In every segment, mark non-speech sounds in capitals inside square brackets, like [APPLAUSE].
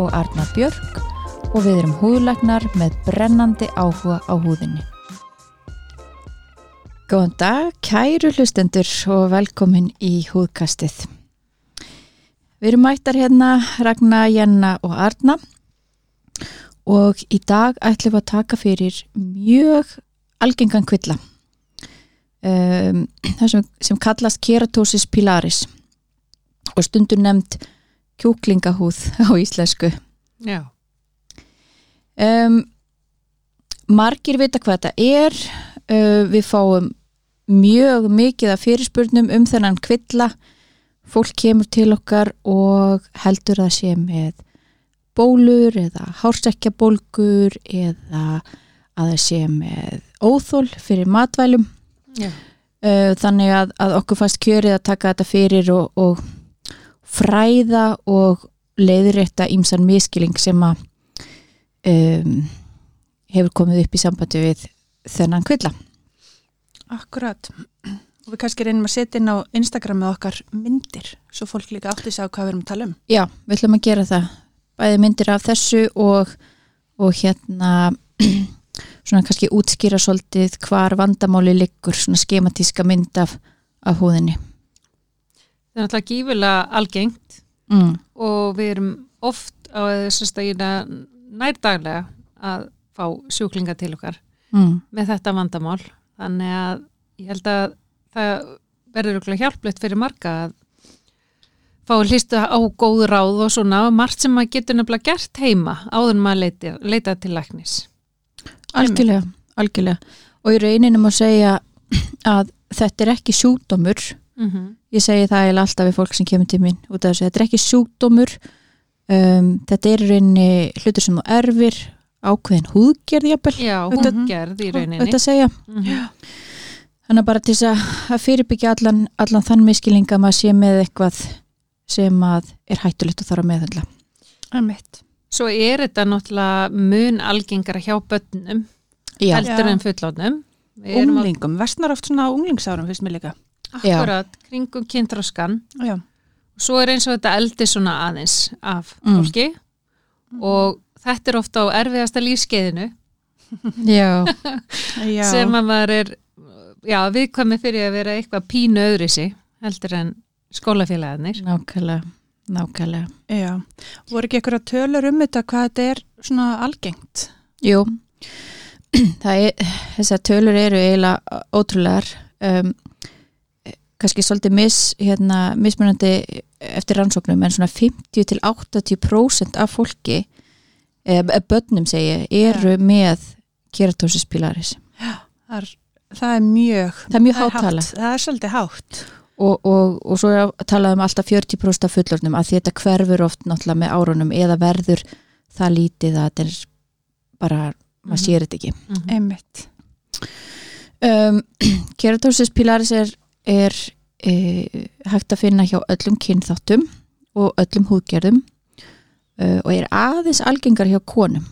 og Arna Björk og við erum húðlagnar með brennandi áhuga á húðinni. Góðan dag, kæru hlustendur og velkomin í húðkastið. Við erum mættar hérna Ragnar, Janna og Arna og í dag ætlum við að taka fyrir mjög algengan kvilla um, sem, sem kallast keratosis pilaris og stundur nefnd kjúklingahúð á íslensku. Já, Um, margir vita hvað þetta er, uh, við fáum mjög mikið af fyrirspurnum um þennan kvilla, fólk kemur til okkar og heldur að sé með bólur eða hárstekkjabólgur eða að það sé með óþól fyrir matvælum já, þannig að, að okkur fast kjörið að taka þetta fyrir og, og fræða og leiðrétta ímsan miskiling sem að um, hefur komið upp í sambandi við þennan kvilla. Akkurat. Og við kannski reynum að setja inn á Instagram með okkar myndir, svo fólk líka átti sig á hvað við erum að tala um. Já, við ætlum að gera það. Bæði myndir af þessu og, og hérna [CLEARS THROAT] svona kannski útskýra svolítið hvar vandamáli liggur, svona skematíska mynd af, af húðinni. Það er náttúrulega gífulega algengt Mm. og við erum oft á þessum stægina nærdaglega að fá sjúklinga til okkar Mm. með þetta vandamál. Þannig að ég held að það verður okkur hjálplegt fyrir marga að fá að hlýsta á góð ráð og svona margt sem maður getur nefnilega gert heima áður maður leita, leita til læknis. Algjörlega, algjörlega. Og í rauninni má segja að þetta er ekki sjúkdómur Mm -hmm. Ég segi það eiginlega alltaf við fólk sem kemur til mín út af þessu, þetta er ekki sjúkdómur um, þetta er í rauninni hlutur sem þú erfir ákveðin húðgerð jafnvel, þetta segja. Mm -hmm. þannig að bara til þess að, að fyrirbyggja allan, allan þann miskiling að maður sé með eitthvað sem að er hættulegt og þarf að meðhandla Emitt. Svo er þetta náttúrulega mun algengara hjá börnum heldur en að Unglingum, vestnar oft svona á unglingsárum fyrst mér líka. Akkurat kringum kynþróskan. Já. Svo er eins og þetta eldi svona aðeins af Mm. fólki og þetta er ofta á erfiðasta lífskeiðinu já, [LAUGHS] Já. sem að maður er já, viðkvæmi fyrir að vera eitthvað pínu öðru sig heldur en skólafélagarnir. nákvæmlega nákvæmlega, Já. Voru ekki eitthvað tölur um þetta hvað þetta er svona algengt? jú [CLEARS THROAT] það er, þessar tölur eru eiginlega ótrúlegar um, kannski svolítið mis, hérna, mismunandi eftir rannsóknum en svona 50 til 80% af fólki eða börnum segi ég, eru með keratosis pilaris Það er, það er mjög... það er mjög það er hátala hátt. Það er svolítið hátt. og, og, og svo er að tala um alltaf 40% af fullornum að þetta hverfur oft náttúrulega með árunum eða verður það lítið að þetta er bara, maður Mhm. sér þetta ekki Mm Emitt. um, [CLEARS THROAT] keratosis pilaris er, er e, hægt að finna hjá öllum kynþáttum og öllum húðgerðum uh, og er aðeins algengar hjá konum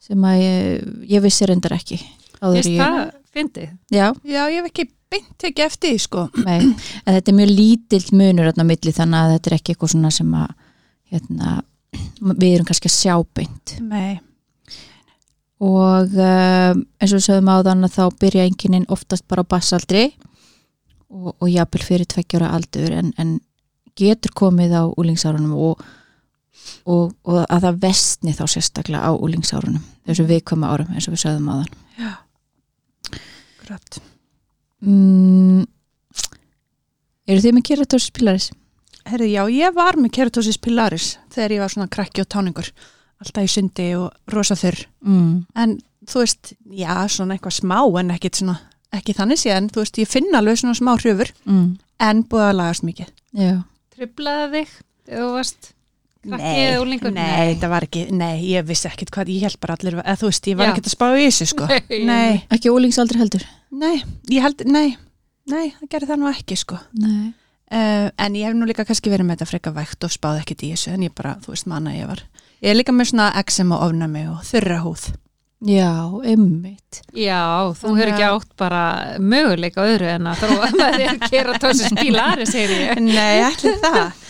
sem að ég, ég vissi reyndar ekki ég, það fyndið? já, Já, ég hef ekki beint ekki eftir því, sko. nei, en þetta er mjög lítill munur á milli þannig að þetta er ekki eitthvað svona sem að hérna, við erum kannski að sjá beint Nei. og um, eins og við sögum áðan að þá byrja enginin oftast bara á bassaldri og, og jafnvel fyrir tveggjóra aldur en, en getur komið á úlingsárunum og, og, og að það vestni þá sérstaklega á úlingsárunum þessu viðkvæma árum eins og við sögum áðan Já. Akkurat. mm, eru þið með keratosis pilaris? Herðu, já, ég var með keratosis pilaris þegar ég var svona krakki og táningur. Alltaf í sundi og rosa þurr. Mm. En þú veist, já, svona eitthvað smá en ekkit svona, ekki þannig sé en þú veist, ég finn alveg svona smá hrjöfur Mm. en búið að lagast mikið. Já, Trublaði þig þegar þú varst Krakki eða úlingur? nei, það var ekki, nei, ég vissi ekkit hvað, ég held bara allir, eða þú veist, ég var Já. ekkit að spá í þessu, sko. Nei. Nei, Ekki úlingsaldri heldur? nei, ég held, nei, nei, það gerði það nú ekki, sko. Nei. Uh, en ég hef nú líka kannski verið með þetta freka vægt og spáði ekkit í þessu, en ég bara, þú veist, manna ég var. Ég er líka með svona eksem og ofnami og þurra húð. Já, ymmit. Já, þú hefur ekki að- átt bara möguleika öðru en að þróa [LAUGHS] með þér gera tósi spílari, segir ég. Nei, ætli það,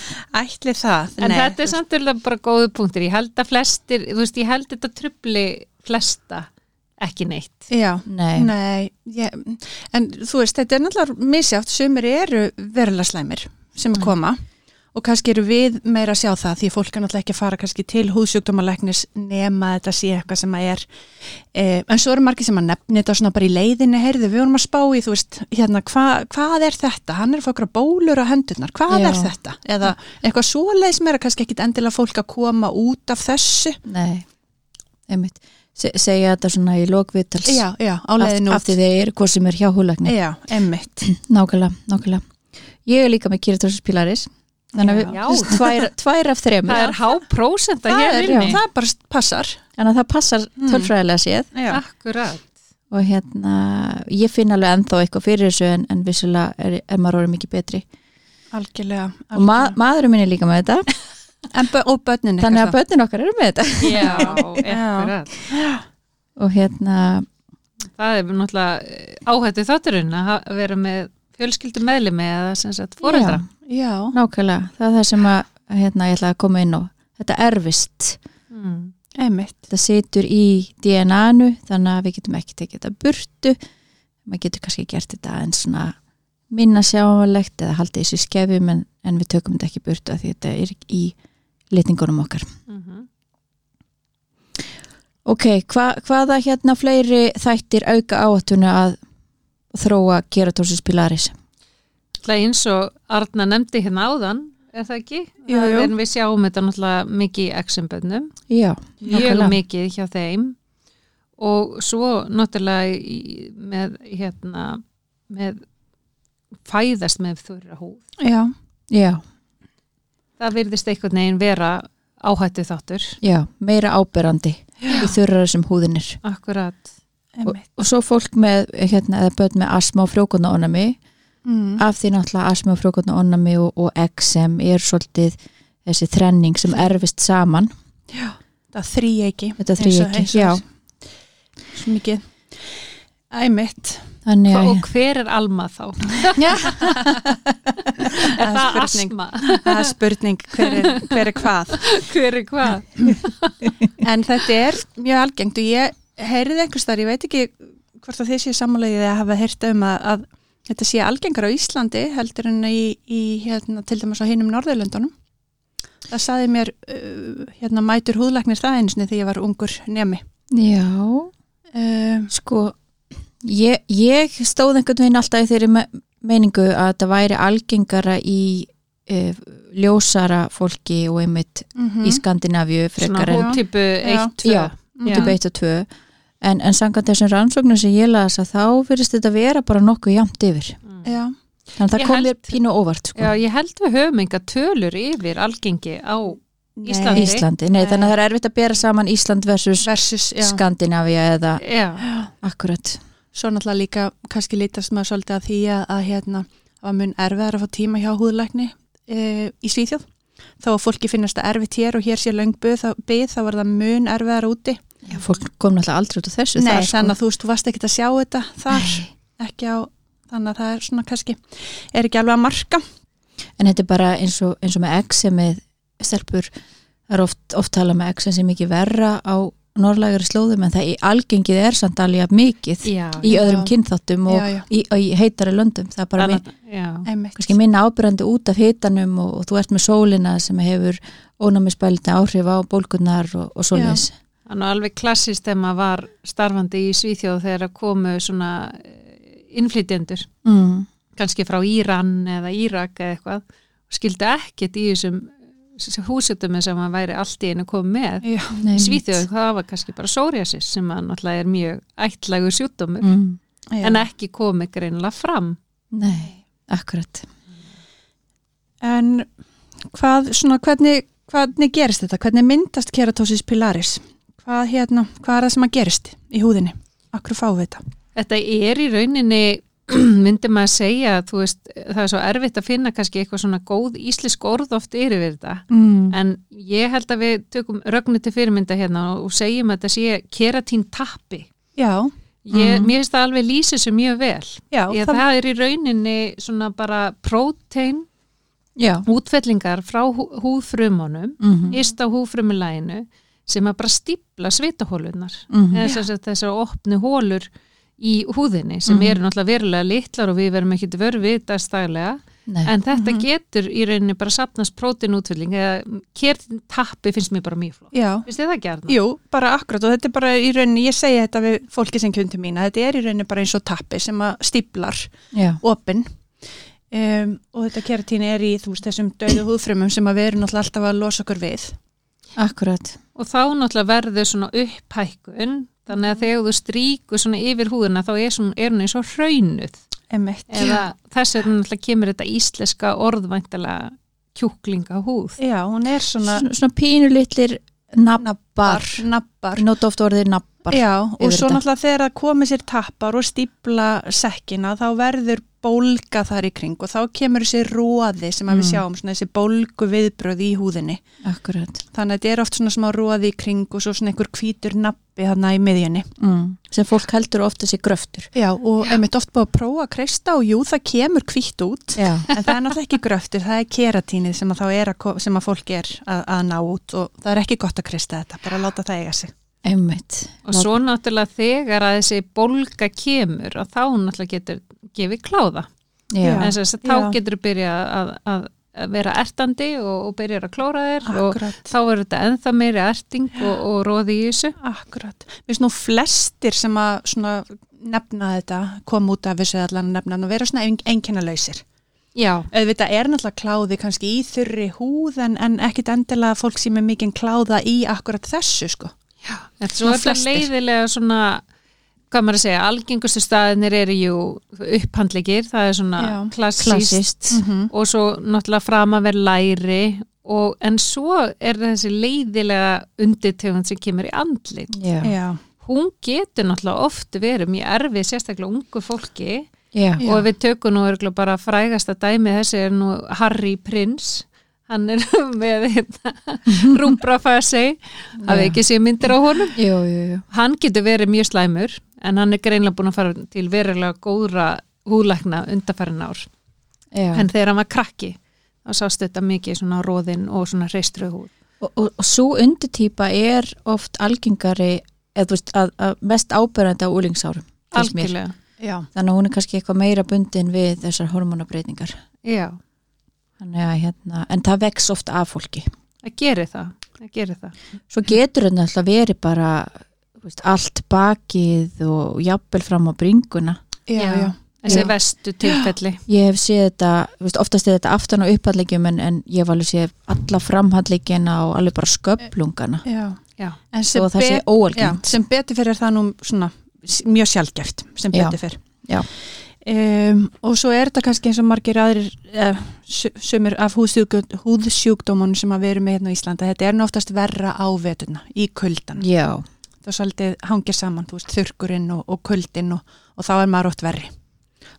ætli það. En nei, þetta er samt alveg bara góðu punktur. Ég held að flestir, þú veist, ég held þetta trubli flesta ekki neitt. Já, Nei. Nei, ég, en þú veist, þetta er náttúrulega misjátt, sumir eru verulega slæmir sem Mm. að koma og kannski eru við meira að sjá það því fólk er náttúrulega ekki að fara kannski til húðsjúkdómalæknis nema þetta sé eitthvað sem að er eh, en svo eru margir sem að nefni þetta svona bara í leiðinni, heyrðu, við vorum að spá í þú veist, hérna, hva, hvað er þetta hann er okkur bólur á hendurnar, hvað Já. er þetta eða eitthvað svoleið sem er að kannski ekkit endilega fólk að koma út af þessu Nei, ymmit. Se, segja þetta svona í lokvitals. Já, já, á Af, leiðinu af því þeir eru hvað sem er hjá húlagni. Já, emmitt Nákvæmlega, nákvæmlega. Ég er líka með kýratósis pilaris. Þannig að við, tvær, [LAUGHS] tvær af þremur. Það er há prósenta það hér inni. það bara passar Þannig að það passar tölfræðilega séð. já. Akkurat. Og hérna, ég finn alveg ennþá eitthvað fyrir þessu en, en vissulega er, er maður orðið mikið betri. algjörlega, Og ma algjörlega. maðurinn minn er líka með þetta. [LAUGHS] og börnin Þannig að börnin okkar eru með þetta. [LAUGHS] Já, akkurat. Og hérna, Það er náttúrulega áhættu þátturinn að vera með fjölskyldu meðlimi eða sem sagt foreldra. já, nákvæmlega, það er það sem að hérna, ég ætla að koma inn á. Þetta erfist. Mm. einmitt þetta situr í DNA-nu þannig að við getum ekki tekið þetta burtu maður getur kannski gert þetta en svona minna sjáanlegt eða haldið þessu skefum en, en við tökum þetta ekki burtu af því þetta er í litningunum okkar Mm ok, hva, hvaða hérna fleiri þættir auka áhættuna að þróa keratósis pilaris Það er eins og Arna nefndi hérna áðan, er það ekki? Jú, jú. er við sjáum þetta náttúrulega mikið í exemböndum, já, mjög mikið hjá þeim og svo náttúrulega með hérna með fæðast með þurra húð. já, já, Það virðist einhvern veginn vera áhættu þáttur. já, meira áberandi í þurrar sem húðinir Akkurat. Og, og svo fólk með hérna, eða börn með asma og frjókunnaónami mm. af því náttúrulega asma og frjókunnaónami og, og XM er svolítið þessi þrenning sem erfist saman það þrý ekki Þetta þríeyki, já. svo mikið einmitt þannig að Og hver er Alma þá? [LAUGHS] já, Er er það spurning. asma? það er spurning hver er, hver er hvað hver er hvað? en þetta er mjög algengt og ég heyrði einhvers þar, ég veit ekki hvort að þið séu sammálaðið að hafa heyrt um að, að þetta sé algengar á Íslandi heldur en í, í hérna, til dæmis á hinum Norðurlöndunum það saði mér uh, hérna mætur húðlæknir það einsni þegar ég var ungur nemi já uh, sko ég, ég stóð einhvern veginn alltaf í þeirri me- meiningu að þetta væri algengara í e, ljósara fólki og einmitt mm í Skandinavíu Svona frekar en hóptípu Já. 1-2. Já. út í beitt og tvö en, en samkvæmt þessum rannsóknum sem ég las að þá verðist þetta vera bara nokkuð jamt yfir Mm. já, þannig að það kom mér pínu óvart sko. Já, ég held við höfum enga tölur yfir algengi á Íslandi. Íslandi, nei, Nei. þannig að það er erfitt að bera saman Ísland versus versus já. Skandinavia eða Já, akkurat svo náttúrulega líka kannski lítast maður svolítið að því að, að hérna, var mun erfiðar að fá tíma hjá húðlækni e, í Svíþjóð þó að fólki finnast það erfitt hér og hér sé löng byð, þá, byð, þá var það mun erfiðar úti Já, fólk kom náttúrulega aldrei út af þessu Nei, þar, sko. þannig að þú veist, þú varst ekki að sjá þetta þar, Nei. ekki á þannig að það er svona kannski, er ekki alveg að marka En þetta er bara eins og, eins og með exemið stelpur, það er oft, oft tala með exem sem mikið verra á norrlægari slóðum en það í algengið er samt alveg mikið já. í Já. öðrum kynþáttum og Já, já. Í, í heitari löndum það er bara minn, já. minna ábyrrandi út af hitanum og, og þú ert með sólina sem hefur ónæmisbælita áhrif á bólkurnar og, og svoleiðis Þannig að alveg klassist þegar maður var starfandi í Svíþjóð þegar komu svona eh, innflytjendur, mm. kannski frá Íran eða Írak eða eitthvað og skildi ekkert í þessum húsutum sem maður væri allt í einu komið með já, Svíþjóð, það var kannski bara psoriasis sem að náttúrulega er mjög ættlægur sjúkdómur mm. en ekki komið greinilega fram Nei, akkurat en hvað, svona, hvernig hvernig gerist þetta? Hvernig myndast keratosis pilaris? Hvað, hérna, hvað er það sem að gerist í húðinni? Akkur fáum við þetta? Þetta er í rauninni, [CLEARS THROAT] myndi maður að segja, þú veist, það er svo erfitt að finna kannski eitthvað svona góð íslisk orð oft yfir við þetta. Mm. En ég held að við tökum rögnu til fyrirmynda hérna og segjum að þetta sé keratín tappi. Já, Ég, Mhm. Mér finnst það alveg lýsið sem mjög vel. já, Ég, það, það er í rauninni svona bara prótein útfellingar frá hú, húðfrumunum, Mm yst á húðfrumulæginu sem að bara stípla svitahólunar. -hmm. eða þess að þessar opnu hólur í húðinni sem Mhm. eru náttúrulega verulega litlar og við verum ekki vörð við dagstæðlega Nei. en þetta Mhm. getur í rauninni bara sapnast prótinútfylling eða kertin tappi finnst mér bara mjög flott finnst þið það gerna? Jú, bara akkurat og þetta er bara í rauninni, ég segi þetta við fólki sem kundi mína, þetta er í rauninni bara eins og tappi sem að stíplar Já. opinn um, og þetta keratín er í veist þessum döðu húðfrumum sem að við erum alltaf að losa okkur við. Akkurat. og þá náttúrulega verður svona upphækkun þannig að þegar þú stríkur svona yfir húðina þá er, svona, er hún eins og hraunuð Emmett. eða þess vegna náttúrulega kemur þetta íslenska orðvæntalega kjúklinga húð Já, hún er svona Svona, svona pínulitlir nabbar. nabbar. Nótt oft orðið nabbar. Já, og svo náttúrulega þegar það komið sér tappar og stípla sekkina þá verður bólga þar í kring og þá kemur þessi róði sem að við Mm. sjáum, svona þessi bólgu viðbröð í húðinni. Akkurat. Þannig að þetta er oft svona smá róði í kring og svo svona einhver hvítur nabbi þarna í miðjunni. Mm. Sem fólk heldur ofta sér gröftur. Já, og einmitt oft búið að prófa að kreista og jú, það kemur hvítt út. Já. En það er náttúrulega ekki gröftur, það er keratínið sem að, er að, sem að fólk er að, að ná út og það er ekki gott að kreista þetta, bara láta það eiga sig. Einmitt. og svo náttúrulega þegar að þessi bólga kemur og þá náttúrulega getur gefið kláða Já. en þess að þá Já. getur þú byrja að, að, vera ertandi og, og byrja að klóra þér og Akkurat. þá er þetta ennþá meiri erting og, og róði í þessu Akkurat. Mér finnst nú flestir sem að svona nefna þetta, koma út af þessu allan nefna og vera svona einkennalausir. já, Auðvitað er náttúrulega kláði kannski í þurri húð en, ekkit endilega fólk sem er mikið kláða í akkurat þessu sko. er þetta flestir. leiðilega svona hvað maður að segja, algengustu staðinir eru jú upphandlegir, það er svona Já. klassíst Klassist. -hmm. og svo náttúrulega fram að vera læri og, en svo er þessi leiðilega undirtegund sem kemur í andlit Já. Já. hún getur náttúrulega oft verið mjög erfið, sérstaklega ungu fólki Já. Og við tökum nú bara frægasta dæmi þessi er nú Harry Prince hann er [LAUGHS] með hérna, [LAUGHS] rúmbrafasi að við ekki séu myndir á honum Jú, jú, jú. hann getur verið mjög slæmur en hann er greinlega búin að fara til verulega góðra húðlækna undarfærin ár. Já. en þegar hann var krakki þá sást þetta mikið svona róðin og svona hreistruð húð. Og, og, og svo undirtýpa er oft algengari eða þú veist að, að mest ábyrjandi á úlingsárum algjörlega, Já. þannig að hún er kannski eitthvað meira bundin við þessar hormonabreitingar já, þannig að hérna, en það vex oft af fólki. Það gerir það það gerir það, svo getur þetta alltaf verið bara veist, allt bakið og jafnvel fram á bringuna Já, Já. já. þessi Já. vestu tilfelli ég hef séð þetta, þú veist, oftast er þetta aftan á upphandlegjum en, en ég hef alveg séð alla framhandlegjina og alveg bara sköplungana og það sé óalgengt sem betur fyrir það nú svona mjög sjálfgeft sem betur fyrir. Já. Um, og svo er þetta kannski eins og margir aðrir uh, sumir af húðsjúkdómunum sem að við erum með hérna á Íslanda þetta er nú oftast verra á vetuna í kuldan já, það svolítið hangir saman, þú veist, þurkurinn og, og kuldin og, og þá er maður ótt verri.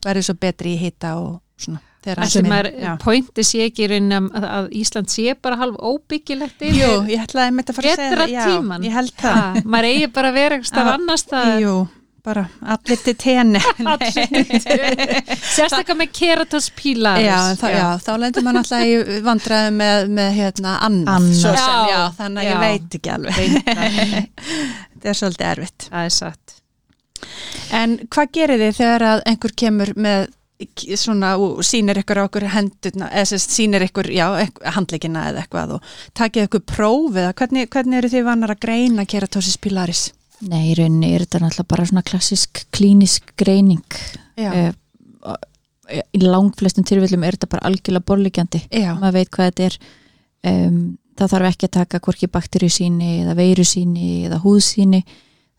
Verður svo betri í hita og svona pointi sé ekki að, að Ísland sé bara halv óbyggilegt yfir. Jú, ég ætlaði með þetta að fara að segja það, já, tíman. ég held maður eigi bara að vera eitthvað annars það Jú, bara allir til tenni [LAUGHS] sérstaklega með keratos pílar já, já. þá lendur maður alltaf í vandræði með, með hérna Já, já, þannig að ég veit ekki alveg [LAUGHS] þetta er svolítið erfitt. Það er satt. En hvað gerir þið þegar að einhver kemur með svona og sýnir ykkur á okkur hendurna eða sérst sýnir ykkur, já, handleggina eða eitthvað og takið ykkur próf eða hvernig, hvernig eru þið vannar að greina keratosis pilaris? nei, í rauninni er þetta náttúrulega bara svona klassisk klínisk greining. Já, og- í langflestum tilfellum er þetta bara algjörlega borlíkjandi já, maður veit hvað þetta er. Um, það þarf ekki að taka hvorki bakterjusýni eða veirusýni eða húðsýni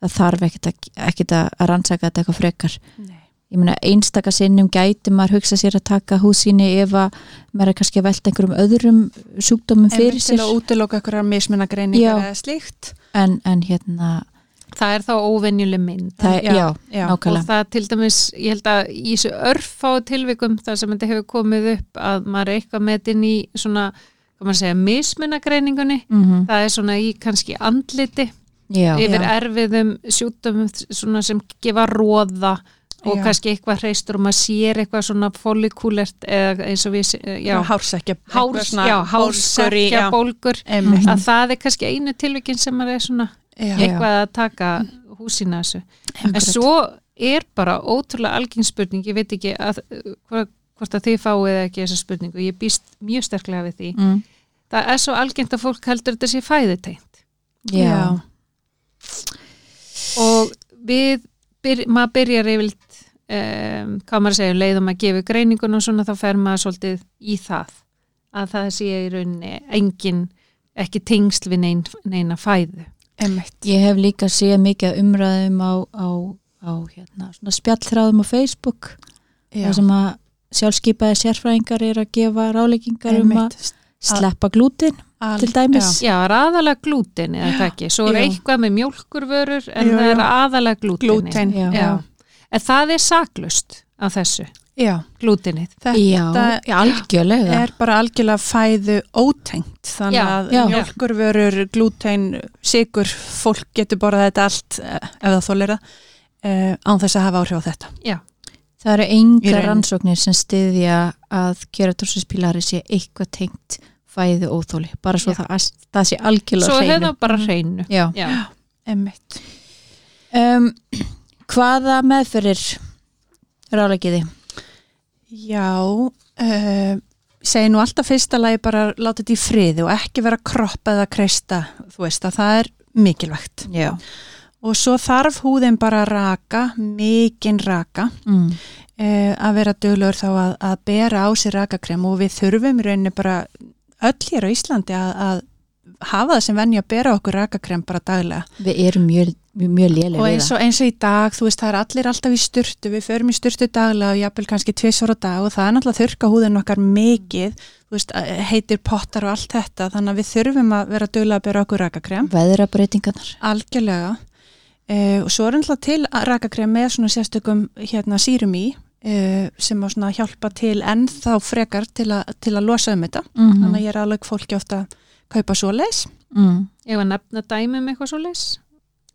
það þarf ekkert að, ekkert að rannsaka þetta eitthvað frekar Nei. ég meina einstaka sinnum gæti maður hugsa sér að taka húsíni ef að maður er kannski að velta einhverjum öðrum sjúkdómum fyrir Einmitt til sér að útiloka einhverjar mismunagreiningar eða slíkt en, en hérna það er þá óvenjuleg mynd það, Já. já, Já. og það til dæmis, ég held að í þessu örfá tilvikum þar sem þetta hefur komið upp að maður er eitthvað metin í svona, hvað maður segja, mismunagreiningunni mm það er svona í kannski andliti já, yfir Já. erfiðum sjúkdömum svona sem gefa róða og Já. kannski eitthvað hreistur og maður sér eitthvað svona follikulert eða eins og við, hársekja bólgur Einmitt. að það er kannski einu tilvikin sem maður er svona eitthvað að taka húsina þessu. En svo er bara ótrúlega algeng spurning, ég veit ekki að, hvort, hvort að þið fáið ekki þessa spurningu, ég býst mjög sterklega við því. Mm, það er svo algengt að fólk heldur þetta sé fæðuteint já. og við, byr, maður byrjar yfirlt um, hvað maður segja, leiðum að gefa greiningun og svona þá fer maður svolítið í það að það sé í rauninni engin, ekki tengsl við nein, neina fæðu Einmitt. Ég hef líka séð mikið umræðum á, á, á hérna, svona spjallþráðum á Facebook Já. þar sem að sjálfskeipaði sérfræðingar er að gefa ráleikingar um að. Sleppa glútin Al- til dæmis. Já, er aðalega glútin eða það ekki, svo er Já. eitthvað með mjólkurvörur en Jú, það er aðalega glútin glúten Já. já. En það er saklust á þessu, Já. glútinið þetta Já, já, algjörlega. er bara algjörlega fæðu ótengt þannig Já, að já. mjölkurvörur, glúten, sigur fólk getur borðað þetta allt eh, ef það þólir það uh, án þess að hafa áhrif á þetta Já, Það eru enga rannsóknir sem styðja að keratorsispílari sé eitthvað tengt fæðu óþóli, bara svo það, það sé algjörlega svo hreinu. það bara hreinu Já. Já, Einmitt. Um, hvaða meðferðir ráleikiði? Já uh, segi nú alltaf fyrsta lagi bara láta þetta í friði og ekki vera að kroppa eða kreista, þú veist að það er mikilvægt Já. og svo þarf húðin bara að raka mikinn raka Mm. uh, að vera döglegur þá að, að bera á sér rakakrem og við þurfum í rauninni bara öll hér á Íslandi að, að hafa það sem venja að bera okkur rakakrem bara daglega. Við erum mjög, mjög, lélega og eins og, eins og í dag, þú veist, það er allir alltaf í styrtu, við förum í styrtu daglega og jafnvel kannski tvisvar á dag og það er náttúrulega þurka húðin okkar mikið þú veist, heitir pottar og allt þetta þannig að við þurfum að vera döglega að bera okkur rakakrem. Veðrabreitingarnar. algjörlega. Uh, og svo er náttúrulega til rakakrem með svona sérstökum hérna sírum í sem að svona hjálpa til ennþá frekar til, a, til að losa um þetta Mm þannig að ég er alveg fólki ofta að kaupa svoleiðis mm. ef að nefna dæmi um eitthvað svo leys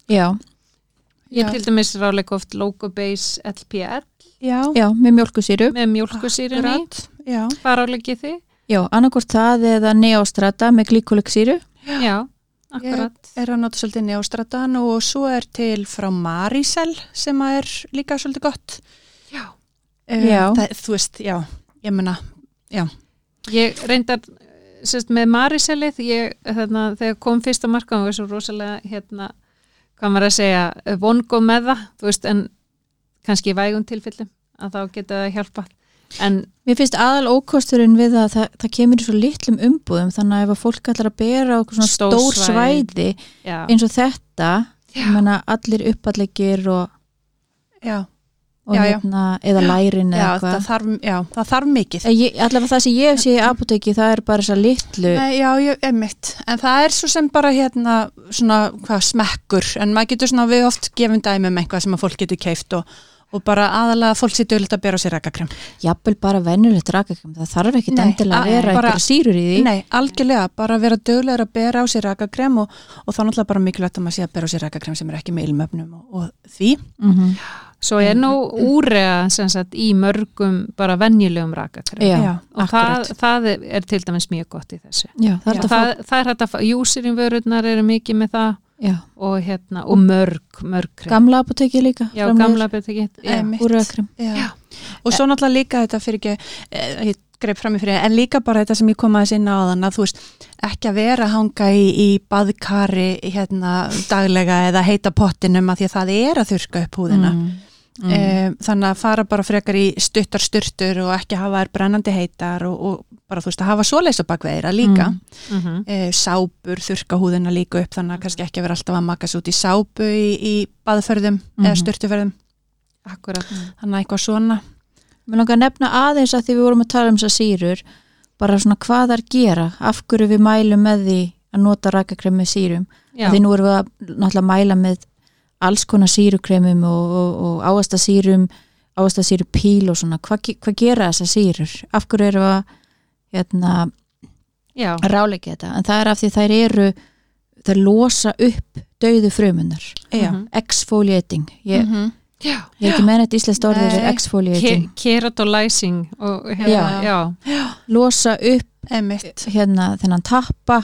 Já, Ég Já. til dæmis ráleik oft Logo Base LPL já, já, með mjölkusýru. með mjólkusýrunni akkurat, já, Hvað ráleikið þið? Já, annarkvort það eða neostrata með glíkulegsýru. Já, akkurat er að nota svolítið neostratan og svo er til frá Maricel sem að er líka svolítið gott. Eh. Það, þú veist, já, ég menna Ég reyndar sérst, með Mariselið þarna, þegar kom fyrsta marka og var svo rosalega hérna, hvað maður að segja vongo með það, þú veist en kannski í vægum tilfellum að þá geta það hjálpað. En Mér finnst aðal ókosturinn við að það, það kemur í svo litlum umbúðum þannig að ef að fólk ætlar að bera okkur svona Stór stór, svæði. já, eins og þetta, Já. ég menna allir uppallegir og, já, Já, já. hérna, eða lærin já, eða það eitthvað. þarf, já, það þarf mikið. Ég- Allavega það sem ég hef séð í apoteki það er bara þess að litlu Nei, já, ég, emitt, en það er svo sem bara hérna svona hvað smekkur. En maður getur svona við oft gefum dæmi um eitthvað sem að fólk getur keift og, og bara aðalega fólk sér dögulegt að bera á sér rakakrem. Jafnvel bara venjulegt rakakrem það þarf ekki Nei, endilega að vera einhverja sýrur í því. Nei, algjörlega, bara vera dögulegur að bera á sér rakakrem og, og þá náttúrulega bara mikilvægt að maður sé að bera á sér rakakrem sem er ekki með ilmöfnum og, og því. Mm svo er nú úrea sem sagt í mörgum bara venjulegum rakakrem. Já, og það, það er, til dæmis mjög gott í þessu. Já, það er Já. þetta það, það er hægt að fá, júsirinn vörurnar eru mikið með það. Já, og hérna, og mörg, mörg krem. Gamla apoteki líka já, gamla Einmitt. úrvakrem. Já. og svo náttúrulega líka þetta fyrir ekki eh, ég greip fram í fyrir, en líka bara þetta sem ég kom aðeins inn á þann að þú veist, ekki að vera að hanga í, í baðkari hérna daglega eða heita pottinum að því að það er að þurka upp húðina. Mm. Mm. mm. þannig að fara bara frekar í stuttar sturtur og ekki hafa þær brennandi heitar og, og bara þú veist að hafa svoleiðs á bakveðira líka Mm. mm -hmm. eh, sápur, þurka húðina líka upp þannig að kannski ekki að vera alltaf að makast út í sápu í, í baðferðum Mhm. eða sturtuferðum akkurat þannig að eitthvað svona Mér langar að nefna aðeins að því við vorum að tala um þessar sýrur bara svona hvað þar gera af hverju við mælum með því að nota rakakrem með sýrum Já, því nú erum við að náttúrulega mæla með alls konar sýrukremum og, og, og áastasýrum áastasýru píl og svona. Hvað, hvað gera þessar sýrur? Af hverju við að hérna, ráleika þetta? En það er af því þær eru þær losa upp dauðu frumunar. Já, Mhm. exfoliating. Ég, Mhm. já. ég ekki með þetta íslenskt orðið er exfoliating. Ke keratolizing og hérna, losa upp Einmitt. hérna þennan tappa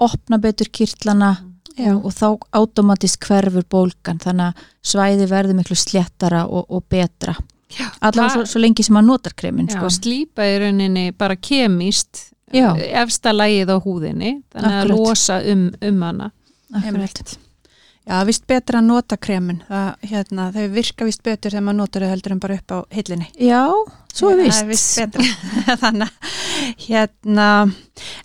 opna betur kirtlana Já. og, þá automatist hverfur bólgan þannig að svæði verður miklu sléttara og, og betra já. allavega Það- svo, svo lengi sem að notar kremin sko. slípa í rauninni bara kemist Já. efsta lægið á húðinni þannig að Akkurat. losa um, um hana Akkurat. Já, vist betra að nota kremin það, hérna, þau virka vist betur þegar maður notar þau heldur en bara upp á hillinni Já, svo er Það vist [LAUGHS] þannig að, hérna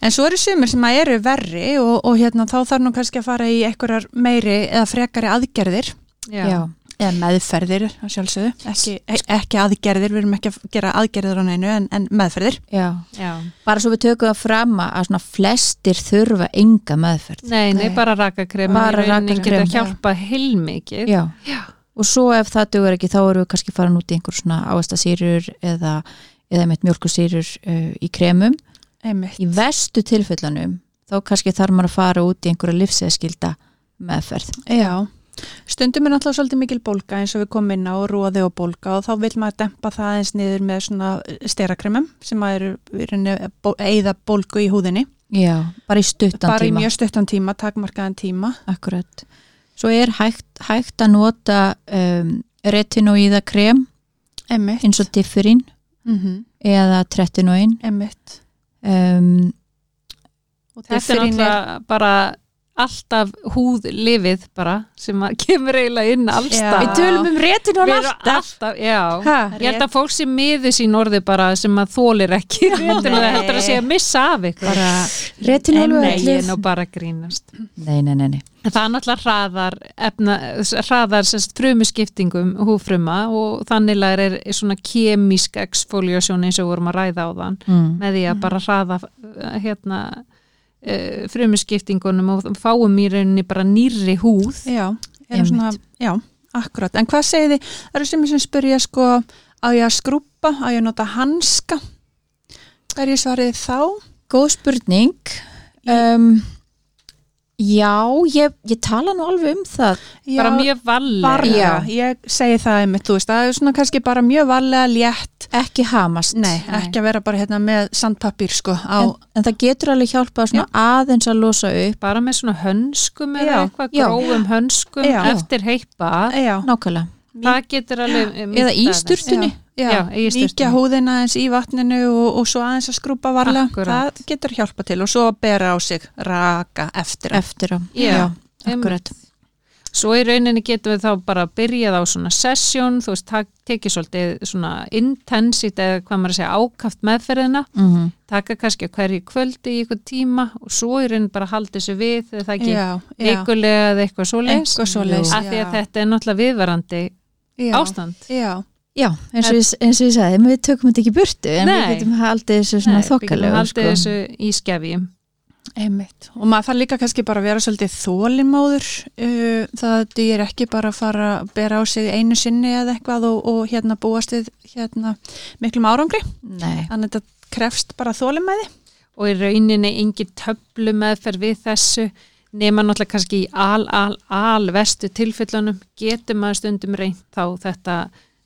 en svo eru sumir sem að eru verri og, og hérna þá þarf nú kannski að fara í einhverjar meiri eða frekari aðgerðir Já. eða meðferðir sjálfsögðu ekki, ekki aðgerðir, við erum ekki að gera aðgerðir á neinu en, en meðferðir Já. Já. bara svo við tökum það fram að svona flestir þurfa enga meðferð Nei, nei, Nei. bara rakakrem Bara rakakrem. geta hjálpa heilmikið Já. Já. og svo ef það dugur ekki þá erum við kannski farin út í einhver svona áastasýrur eða, eða með mjölkusýrur uh, í kremum einmitt. Í vestu tilfellunum þá kannski þarf maður að fara út í einhverja livseðskilda meðferð. Já, stundum er náttúrulega svolítið mikil bólga eins og við komum inn á róði og bólga og þá vil maður dempa það eins niður með svona sterakremum sem að eru í rauninni bó- eyða bólgu í húðinni. Já, bara í stuttan bara í tíma. mjög stuttan tíma, takmarkaðan tíma. Akkurat. Svo er hægt, hægt að nota um, retinoíða krem Emmitt eins og diffurín mm eða tretinoín. Emmitt um, og Þetta er náttúrulega bara alltaf húðlifið bara sem [LAUGHS] kemur eiginlega inn Já. allstað Við tölum um Við erum alltaf alltaf, Ha, Ég held að fólk sem miður sín orði bara sem að þólir ekki réttin og þetta er að segja að missa af ykkur retinól og er öllið nú bara grínast. Nei, nei, nei, nei. En það er náttúrulega hraðar, efna, hraðar frumuskiptingum húfruma og þannig er, svona kemísk exfoliation eins og vorum að ræða á þann mm. með því að bara hraða hérna uh, frumuskiptingunum og fáum í rauninni bara nýrri húð. Já, erum svona, já, akkurat. En hvað segir þið, það eru sem sem spyrja sko, á ég að skrúpa á ég að nota hanska? Hverju svarið þið þá? Góð spurning. Um, Já, ég, ég tala nú alveg um það. Já, bara mjög vallega varlega, Já. ég segi það einmitt, þú veist, það er svona kannski bara mjög varlega létt, ekki hamast. Nei, Nei. ekki að vera bara hérna með sandpapír sko á, en, en það getur alveg hjálpað svona aðeins að losa upp. Bara með svona hönskum eða Já, eitthvað já. grófum hönskum Já. eftir heipa. Já, nákvæmlega. Það getur alveg eða í sturtunni já, Já, líka húðina eins í vatninu og, og svo aðeins að skrúpa varlega, Akkúrat. það getur hjálpa til og svo að bera á sig raka eftir á. eftir á. Já, akkurat. Svo í rauninni getum við þá bara byrjað á svona sesjón, þú veist, tekið svolítið svona intensit eða hvað maður að segja ákaft meðferðina, mm -hmm. taka kannski hverju kvöldi í eitthvað tíma og svo í rauninni bara haldið sér við þegar það ekki já, já, vikulega eða eitthvað svo leys Af því að þetta er náttúrulega viðvarandi já, ástand. já, Já, eins og, ég, eins og ég sagði, við tökum þetta ekki burtu en Nei. við getum haldið þessu svona Nei, við getum haldið sko. þessu í skefjum. einmitt og maður þarf líka kannski bara að vera svolítið þólimóður uh, það er ekki bara að fara að bera á sig einu sinni eða eitthvað og, og hérna búast við hérna miklum árangri Nei, þannig að þetta krefst bara þólimæði og í rauninni engin töflu meðferð við þessu nema náttúrulega kannski í al, al, al vestu tilfellunum getur maður stundum reynt þá þetta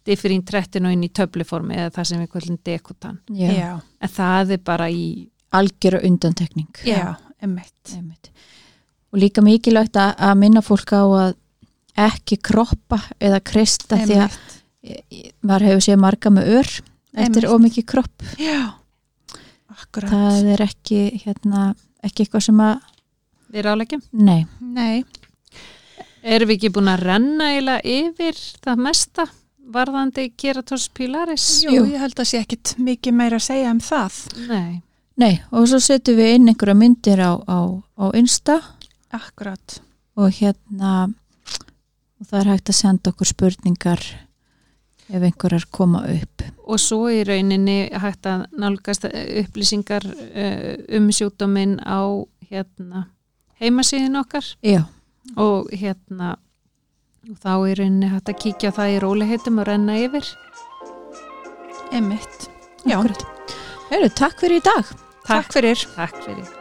differín 13 og inn í töfluformi eða það sem við kvöldum dekotan. En það er bara í algjöra undantekning. Já, Einmitt. og líka mikilvægt að, minna fólk á að ekki kroppa eða krista því að maður hefur séð marga með ör eftir Einmitt. ómikið kropp. Já, akkurat. Það er ekki hérna, ekki eitthvað sem að við rálegjum. nei, nei, Erum við ekki búin að renna eiginlega yfir það mesta varðandi keratos pilaris? jú, Jú. ég held að sé ekkit mikið meira að segja um það Nei. nei og svo setjum við inn einhverja myndir á, á, á Insta akkurat, og hérna og það er hægt að senda okkur spurningar ef einhverjar koma upp. og svo í rauninni hægt að nálgast upplýsingar uh, um sjúkdóminn á hérna, heimasíðin okkar Já, og hérna og þá í rauninni hægt að kíkja það í róliheitum og renna yfir Einmitt. Já. Heyrðu, takk fyrir í dag. takk fyrir. Takk fyrir